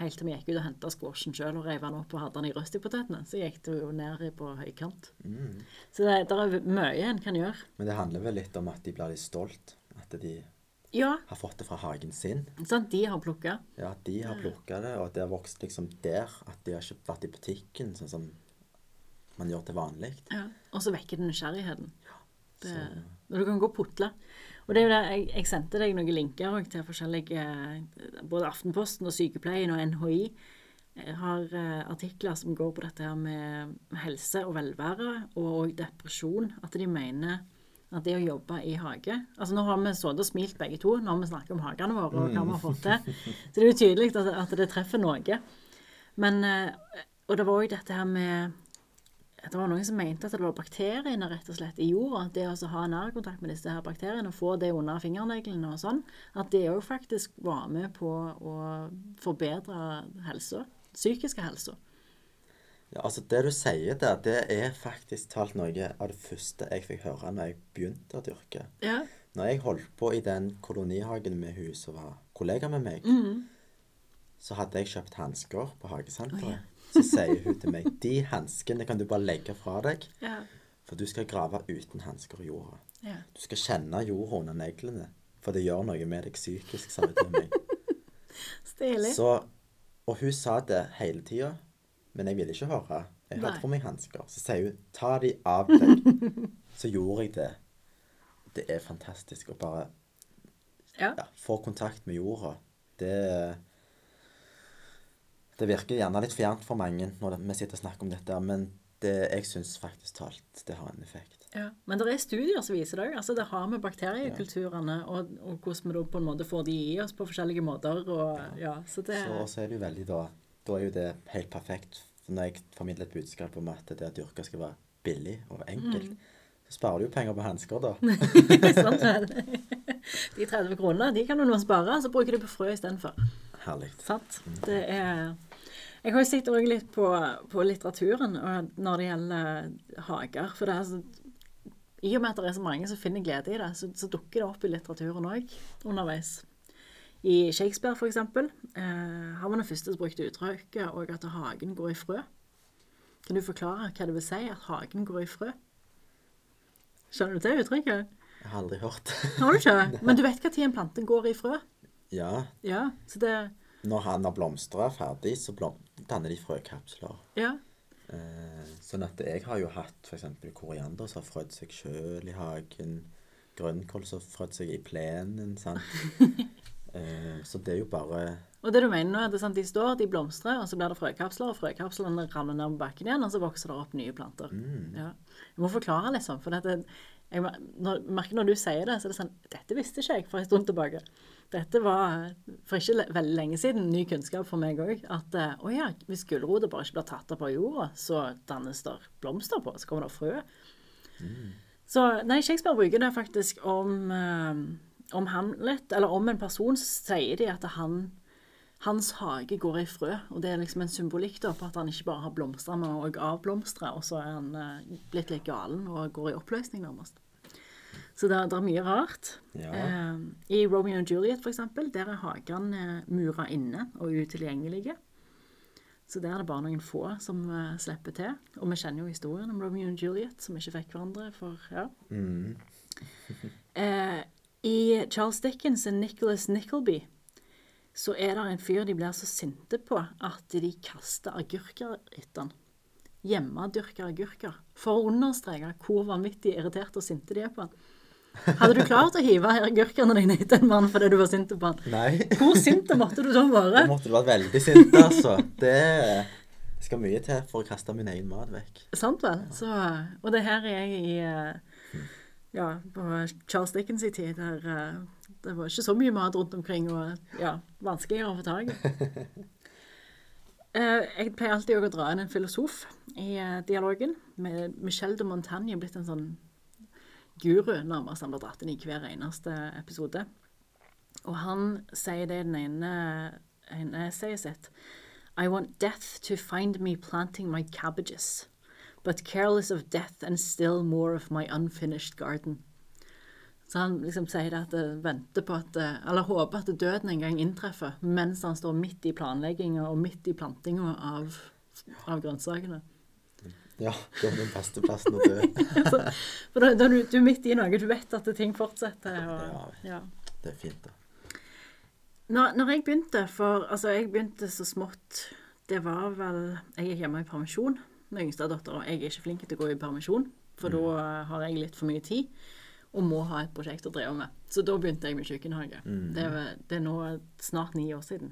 Helt til vi gikk ut og henta squashen sjøl og reiv den opp og hadde den i røstipotetene. Så gikk det jo ned på høykant. Mm. Så det, det, er mye en kan gjøre. Men det handler vel litt om at de blir litt stolt. At de Ja, har fått det fra hagen sin. Sånn, de har plukka. Ja, de har plukka det, og at det har vokst liksom der. At de har ikke vært i butikken, sånn som man gjør til vanlig. Ja. Og så vekker det nysgjerrigheten. Det, Så- når du kan gå og putle. Og det er jo det, jeg, jeg sendte deg noen linker til forskjellige eh, Både Aftenposten og Sykepleien og NHI Jeg har eh, artikler som går på dette her med helse og velvære, og depresjon. At de mener at det å jobbe i hage Altså Nå har vi sittet og smilt begge to når vi snakker om hagene våre og hva vi har fått til. <laughs> Så det er jo tydelig at, at det treffer noe. Men eh, Og det var òg dette her med det var noen som mente at det var bakteriene rett og slett i jorda. Det å ha nærkontakt med disse her bakteriene og få det under fingerneglene og sånn, at det òg faktisk var med på å forbedre helsa. Psykiske helsa. Ja, altså Det du sier der, det er faktisk talt noe av det første jeg fikk høre når jeg begynte å dyrke. Ja. Når jeg holdt på i den kolonihagen med hun som var kollega med meg, Mm. så hadde jeg kjøpt hansker på hagesenteret. Oh, ja. Så sier hun til meg de hanskene kan du bare legge fra deg, Ja. for du skal grave uten hansker i jorda. ja. Du skal kjenne jorda under neglene, for det gjør noe med deg psykisk, sa hun til meg. <laughs> Stilig. Så, og hun sa det hele tida, men jeg ville ikke høre. Jeg hadde på meg hansker. Så sier hun 'ta de av deg'. <laughs> Så gjorde jeg det. Det er fantastisk å bare Ja. ja, få kontakt med jorda. Det Det virker gjerne litt fjernt for mange når vi sitter og snakker om dette, men det, jeg syns faktisk talt det har en effekt. ja. Men det er studier som viser det òg. Altså, det har med bakteriekulturene og, og hvordan vi da på en måte får de i oss på forskjellige måter. Og, ja, så det, Så så er det jo veldig da Da er jo det helt perfekt For når jeg formidler et budskap om at det å dyrke skal være billig og enkelt, så sparer du jo penger på hansker, da. <laughs> Sånn, vel? De 30 kronene de kan du nå spare, så bruker du på frø istedenfor. Herlig. Sant? Det er Jeg har jo sett også litt på, på litteraturen når det gjelder hager. For det er så, i og med at det er så mange som finner glede i det, så, så dukker det opp i litteraturen òg underveis. I Shakespeare, eksempel, eh, har man den første som brukte uttrykket og at hagen går i frø. Kan du forklare hva det vil si at hagen går i frø? Skjønner du det uttrykket? Jeg har aldri hørt. <laughs> Har du ikke? <laughs> Men du vet tid en plante går i frø? ja. Ja, så det Når han har blomstra ferdig, så blom danner de frøkapsler. Ja. Eh, sånn at jeg har jo hatt f.eks. koriander som har frødd seg sjøl i hagen. Grønnkål som har frødd seg i plenen. sant? <laughs> eh, så det er jo bare Og det du mener nå, er at de står, de blomstrer, og så blir det frøkapsler, og frøkapslene ramler ned på bakken igjen, og så vokser det opp nye planter. Ja. Jeg må forklare, liksom. For dette, jeg merker når du sier det, så er det sånn Dette visste ikke jeg for en stund tilbake. Dette var for ikke veldig lenge siden ny kunnskap for meg òg. At eh, å ja, hvis gulrota bare ikke blir tatt opp av jorda, så dannes det blomster på, så kommer det frø. Så nei, Shakespeare bruker det faktisk om, eh, om Hamlet, eller om en person, så sier de at han hans hage går i frø, og det er liksom en symbolikk da, på at han ikke bare har blomstra, men òg avblomstra, og så er han eh, blitt litt galen og går i oppløsning, nærmest. Så det, det er mye rart. Ja. Eh, I Romeo og Juliet, eksempel, der er hagene eh, mura inne og utilgjengelige. Så der er det bare noen få som eh, slipper til. Og vi kjenner jo historien om Romeo og Juliet, som ikke fikk hverandre for ja. mm, <laughs> Eh, I Charles Dickens og Nicholas Nickleby så er det en fyr de blir så sinte på at de kaster agurker etter han. Hjemmedyrka agurker. For å understreke hvor vanvittig irritert og sinte de er på han. Hadde du klart å hive agurkene dine etter en mann fordi du var sint på han? Nei. Hvor sinte måtte du da Da være? måtte du vært veldig sint, altså. Det, skal mye til for å kaste min egen mat vekk. Sant vel? Så, og det her er jeg i eh, ja, på Charles Dickens i tid, der eh, det var ikke så mye mat rundt omkring, og ja, vanskeligere å få tak i. <laughs> Eh, Jeg pleier alltid å dra inn en filosof i dialogen. Med Michel de Montagne blitt en sånn guru, nærmest. Han blir dratt inn i hver eneste episode. Og han sier det i den ene, ene essayet sitt. I want death to find me planting my cabbages, but careless of death and still more of my unfinished garden. Så han liksom sier det at det venter på at Eller håper at døden en gang inntreffer mens han står midt i planlegginga og midt i plantinga av, av grønnsakene. Ja, det er den beste plassen å dø. <laughs> For da, da du, du er midt i noe, du vet at ting fortsetter. Og, ja. Det er fint, da. Når, når jeg begynte, for altså jeg begynte så smått Det var vel Jeg er hjemme i permisjon med yngstedattera. Jeg er ikke flink til å gå i permisjon, for da eh, har jeg litt for mye tid og må ha et prosjekt å drive med. Så da begynte jeg med kjøkkenhage. Det, det er nå snart ni år siden.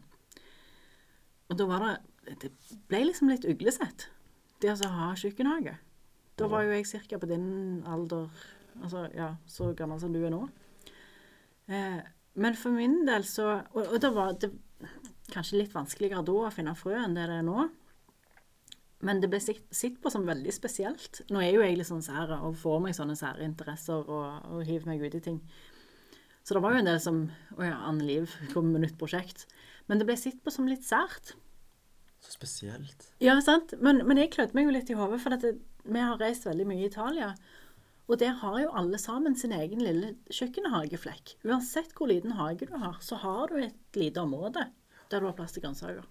Og da var det Det ble liksom litt uglesett, det å ha kjøkkenhage. Da var jo jeg ca. på din alder, altså ja, så gammel som du er nå. Eh, men for min del så Og, og da var det kanskje litt vanskeligere da å finne frø enn det det er nå. Men det ble sitt, sitt på som veldig spesielt. Nå er jo jeg litt sånn sær og får meg sånne sære interesser og, og hiver meg ut i ting. Så det var jo en del som Å ja, Anne Liv kom med nytt prosjekt. Men det ble sett på som litt sært. Spesielt. Ja, sant. Men, men jeg klødde meg jo litt i hodet, for at vi har reist veldig mye i Italia. Og der har jo alle sammen sin egen lille kjøkkenhageflekk. Uansett hvor liten hage du har, så har du et lite område der du har plass til grønnsaker.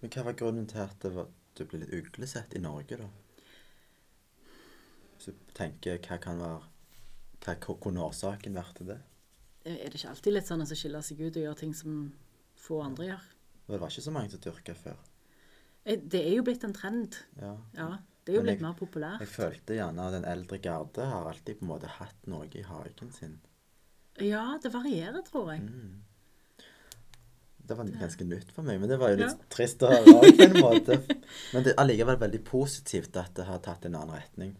Men hva var grunnen til at det var, du ble litt uglesett i Norge, da? Hvis du tenker hva kan være Hva hva kunne årsaken vært til det? Er det ikke alltid litt sånn å skille seg ut og gjøre ting som få andre gjør? Det var ikke så mange som dyrka før. Eh, Det er jo blitt en trend. Ja. Ja, det er jo blitt jeg- mer populært. Jeg følte gjerne at den eldre garde har alltid på en måte hatt noe i hagen sin. Ja, det varierer, tror jeg. Mm. Det var ganske nytt for meg, men det var jo litt Ja. trist å høre på en måte. <laughs> Men det er allikevel veldig positivt at det har tatt en annen retning.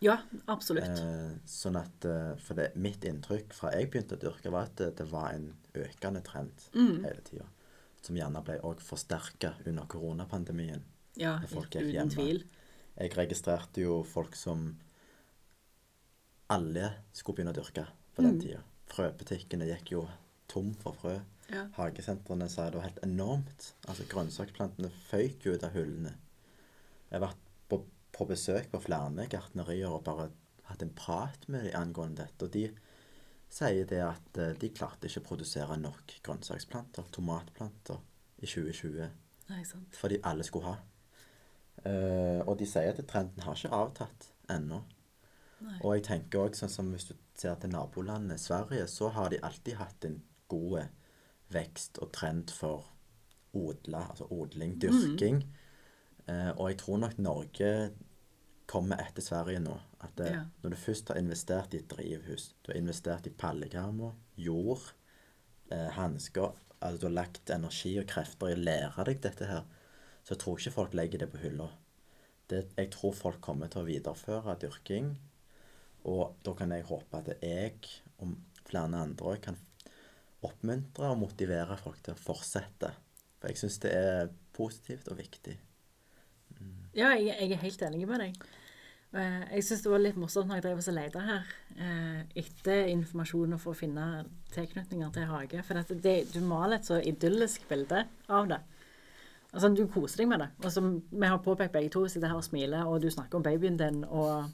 Ja, absolutt. Eh, sånn at, eh, For det, mitt inntrykk fra jeg begynte å dyrke, var at det, det var en økende trend Mm. hele tida. Som gjerne ble òg forsterka under koronapandemien. Ja, folk uten hjemme. tvil. Jeg registrerte jo folk som alle skulle begynne å dyrke på den Mm. tida. Frøbutikkene gikk jo tom for frø. Ja. Hagesentrene sa det var helt enormt. Altså Grønnsaksplantene føyk ut av hullene. Jeg har vært på, på besøk på flere gartnerier og bare hatt en prat med dem angående dette. Og de sier det at eh, de klarte ikke å produsere nok grønnsaksplanter, tomatplanter, i 2020. Nei, sant. Fordi alle skulle ha. Uh, og de sier at trenden har ikke avtatt ennå. Og jeg tenker også, sånn som hvis du ser til nabolandet Sverige, så har de alltid hatt en god vekst og trend for odla, altså odling, dyrking. Eh, og jeg tror nok Norge kommer etter Sverige nå. At det, Ja. når du først har investert i et drivhus, du har investert i pallekarmer, jord, eh, hansker Altså du har lagt energi og krefter i å lære deg dette her, så jeg tror ikke folk legger det på hylla. Det, jeg tror folk kommer til å videreføre dyrking, og da kan jeg håpe at jeg og flere andre kan oppmuntre og motivere folk til å fortsette. For jeg syns det er positivt og viktig. Ja, jeg, jeg er helt enig med deg. Eh, Jeg syns det var litt morsomt når jeg drev og lette her eh, etter informasjon for å finne tilknytninger til hage. For det, du maler et så idyllisk bilde av det. Altså, Du koser deg med det. Og som vi har påpekt begge to, sitter her og smiler, og du snakker om babyen din. Og,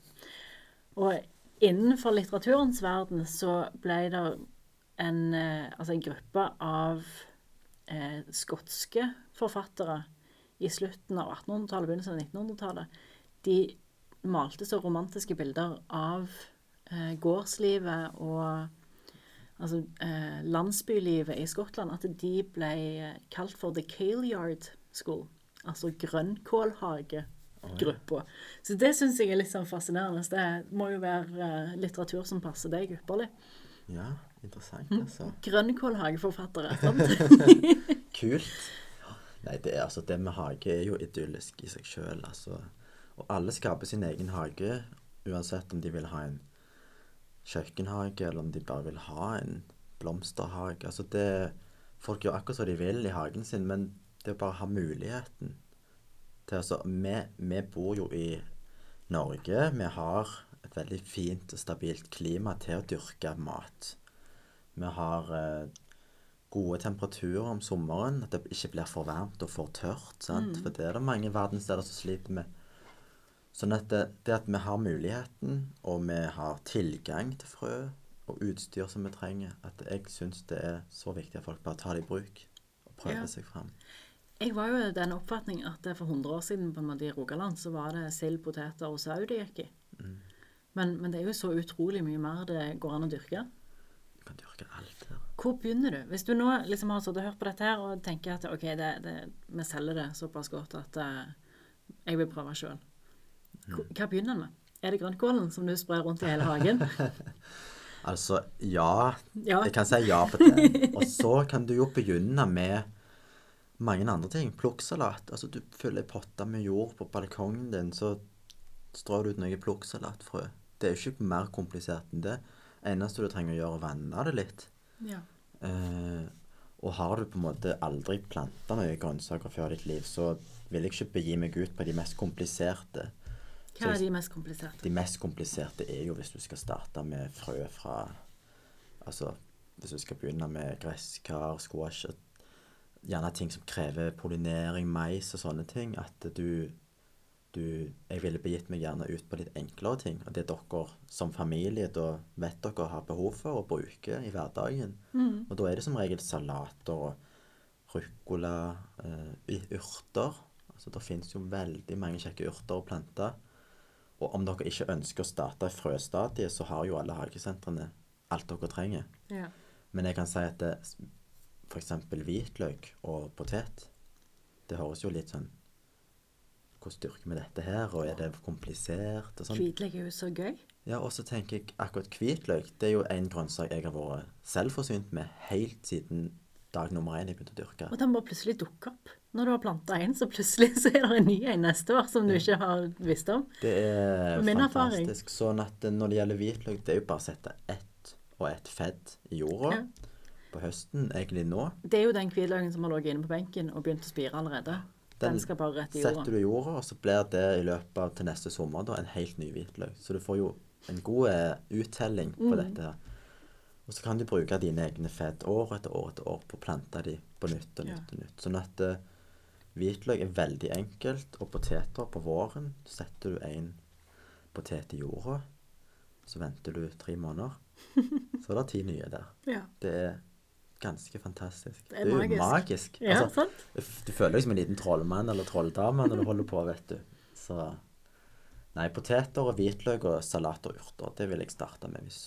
og innenfor litteraturens verden så ble det en, eh, altså en gruppe av eh, skotske forfattere i slutten av 1800-tallet, begynnelsen av 1900-tallet, de malte så romantiske bilder av eh, gårdslivet og altså, eh, landsbylivet i Skottland at de ble kalt for The Caleyard School. Altså grønnkålhagegruppa. Så det syns jeg er litt sånn fascinerende. Det må jo være eh, litteratur som passer deg ypperlig. Ja, interessant, Mm. altså. Grønnkålhageforfattere. sant? <laughs> Kult. Nei, det, er, altså, det med hage er jo idyllisk i seg sjøl, altså. Og alle skaper sin egen hage, uansett om de vil ha en kjøkkenhage, eller om de bare vil ha en blomsterhage. Altså, det Folk gjør akkurat som de vil i hagen sin, men det å bare ha muligheten til altså, vi, vi bor jo i Norge. Vi har et veldig fint og stabilt klima til å dyrke mat. Vi har eh, gode temperaturer om sommeren, at det ikke blir for varmt og for tørt. Sant? For det er det mange verdenssteder som sliter med. Sånn at det, det at vi har muligheten, og vi har tilgang til frø og utstyr som vi trenger, at jeg syns det er så viktig at folk bare tar det i bruk og prøver Ja. seg fram. Jeg var jo i den oppfatning at for 100 år siden på i Rogaland så var det sild, poteter og sau det gikk i. Men, men det er jo så utrolig mye mer det går an å dyrke. Du kan dyrke alt her. Hvor begynner du? Hvis du nå liksom har sittet og hørt på dette her og tenker at ok, det, det, vi selger det såpass godt at uh, jeg vil prøve sjøl. Hva begynner en med? Er det grønnkålen som du sprer rundt i hele hagen? <laughs> Altså, ja. Ja. Jeg kan si ja på det. Og så kan du jo begynne med mange andre ting. Plukksalat. Altså, du fyller ei potte med jord på balkongen din, så strør du ut noe plukksalatfrø. Det er jo ikke mer komplisert enn det. Eneste du trenger å gjøre, er å vanne det litt. ja. Eh, og har du på en måte aldri planta noen grønnsaker før i ditt liv, så vil jeg ikke begi meg ut på de mest kompliserte. Hva er de mest kompliserte? De mest kompliserte er jo hvis du skal starte med frø fra Altså hvis du skal begynne med gresskar, squash Gjerne ting som krever pollinering, mais og sånne ting. At du, du Jeg ville begitt meg gjerne ut på litt enklere ting. Og det dere som familie da vet dere har behov for å bruke i hverdagen. Og da er det som regel salater og ruccola, uh, urter. Altså Det finnes jo veldig mange kjekke urter og planter. Og om dere ikke ønsker å starte i frøstadiet, så har jo alle hagesentrene alt dere trenger. Ja. Men jeg kan si at for eksempel hvitløk og potet, det høres jo litt sånn Hvordan dyrker vi dette her, og er det komplisert og sånn? Hvitløk er jo så gøy. Ja, og så tenker jeg akkurat hvitløk, det er jo en grønnsak jeg har vært selvforsynt med helt siden dag nummer én jeg begynte å dyrke. Og den bare plutselig dukker opp. Når du har planta en, så plutselig <laughs> så er det en ny en neste år som du ikke har visst om. Det er Min erfaring. fantastisk. Sånn at når det gjelder hvitløk, det er jo bare å sette ett og ett fedd i jorda Ja. på høsten, egentlig nå. Det er jo den hvitløken som har ligget inne på benken og begynt å spire allerede. Den skal bare rett i jorda. setter du i jorda, og så blir det i løpet av til neste sommer da, en helt ny hvitløk. Så du får jo en god eh, uttelling på Mm. dette her. Og så kan du bruke dine egne fett år etter år etter år på å plante de på nytt og Ja. nytt og nytt. Sånn at eh, hvitløk er veldig enkelt, og poteter på våren setter du en potet i jorda, så venter du tre måneder, <laughs> så er det ti nye der. Ja. Det er ganske fantastisk. Det er jo magisk. magisk. ja, Altså, du føler deg som en liten trollmann eller trolldame når du holder på, vet du. Så Nei, poteter og hvitløk og salat og urter, det vil jeg starte med hvis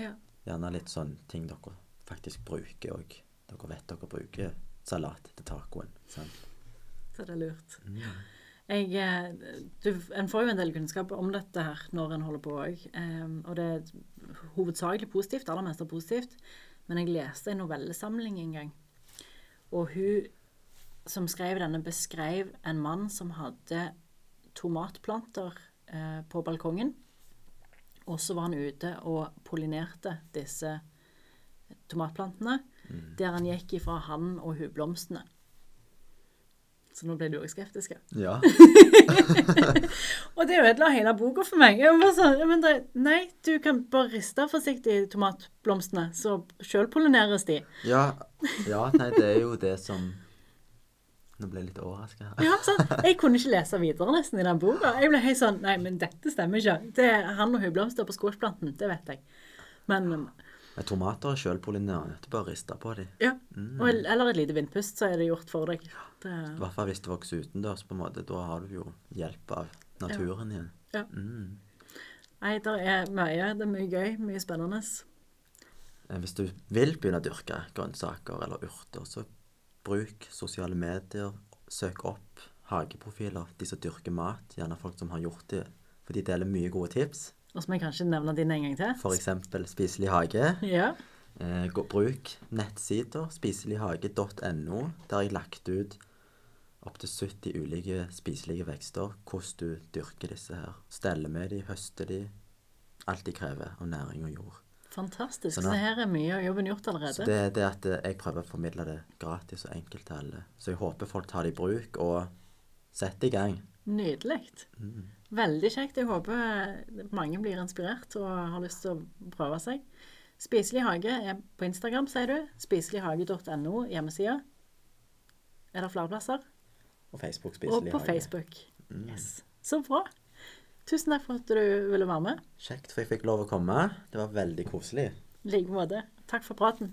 Ja. Gjerne litt sånn ting dere faktisk bruker òg. Dere vet dere bruker salat til tacoen. Sant? Så det er lurt. Jeg, eh, du, en får jo en del kunnskap om dette her når en holder på òg. og det er hovedsakelig positivt, aller mest er positivt. Men jeg leste en novellesamling en gang. Og hun som skrev denne, beskrev en mann som hadde tomatplanter eh, på balkongen. Og så var han ute og pollinerte disse tomatplantene. Der han gikk ifra han og hublomstene. Så nå ble du òg skeptisk. ja. <laughs> Og det ødela hele boka for meg. Jeg var sånn, ja, men det, nei, du kan bare riste forsiktig i tomatblomstene, så sjølpollineres de. ja. Ja, nei, det er jo det som Nå ble jeg litt overraska. Ja, sånn. Jeg kunne ikke lese videre nesten i den boka. Jeg ble helt sånn Nei, men dette stemmer ikke. Det er han og hublomster på squashplanten, det vet jeg. Men Men tomater er sjølpollinerende. Du bare rister på dem. ja. Mm. eller et lite vindpust, så er det gjort for deg. Det, I hvert fall hvis det vokser utendørs, på en måte. Da har du jo hjelp av naturen igjen. ja. Mm. Nei, det er mye. Det er mye gøy. Mye spennende. Eh, Hvis du vil begynne å dyrke grønnsaker eller urter, så bruk sosiale medier. Søk opp hageprofiler, de som dyrker mat. Gjerne folk som har gjort det. For de deler mye gode tips. Og så må jeg kanskje nevne dine en gang til. F.eks. Spiselig hage. Ja. Eh, gå, bruk nettsider. Spiselighage.no. Der har jeg lagt ut opptil 70 ulike spiselige vekster. Hvordan du dyrker disse her. Steller med de, høster de. Alt de krever av næring og jord. Fantastisk. Sånn, Så her er mye av jobben gjort allerede. Så det er det at eh, jeg prøver å formidle det gratis og enkelt til alle. Så jeg håper folk tar det i bruk og setter i gang. Nydelig. Mm. Veldig kjekt. Jeg håper mange blir inspirert og har lyst til å prøve seg. Spiselig hage er på Instagram, sier du. Spiselighage.no, hjemmesida. Er det flere plasser? Og Facebook Og på hage. Facebook. Yes. Så bra. Tusen takk for at du ville være med. Kjekt for jeg fikk lov å komme. Det var veldig koselig. I like måte. Takk for praten.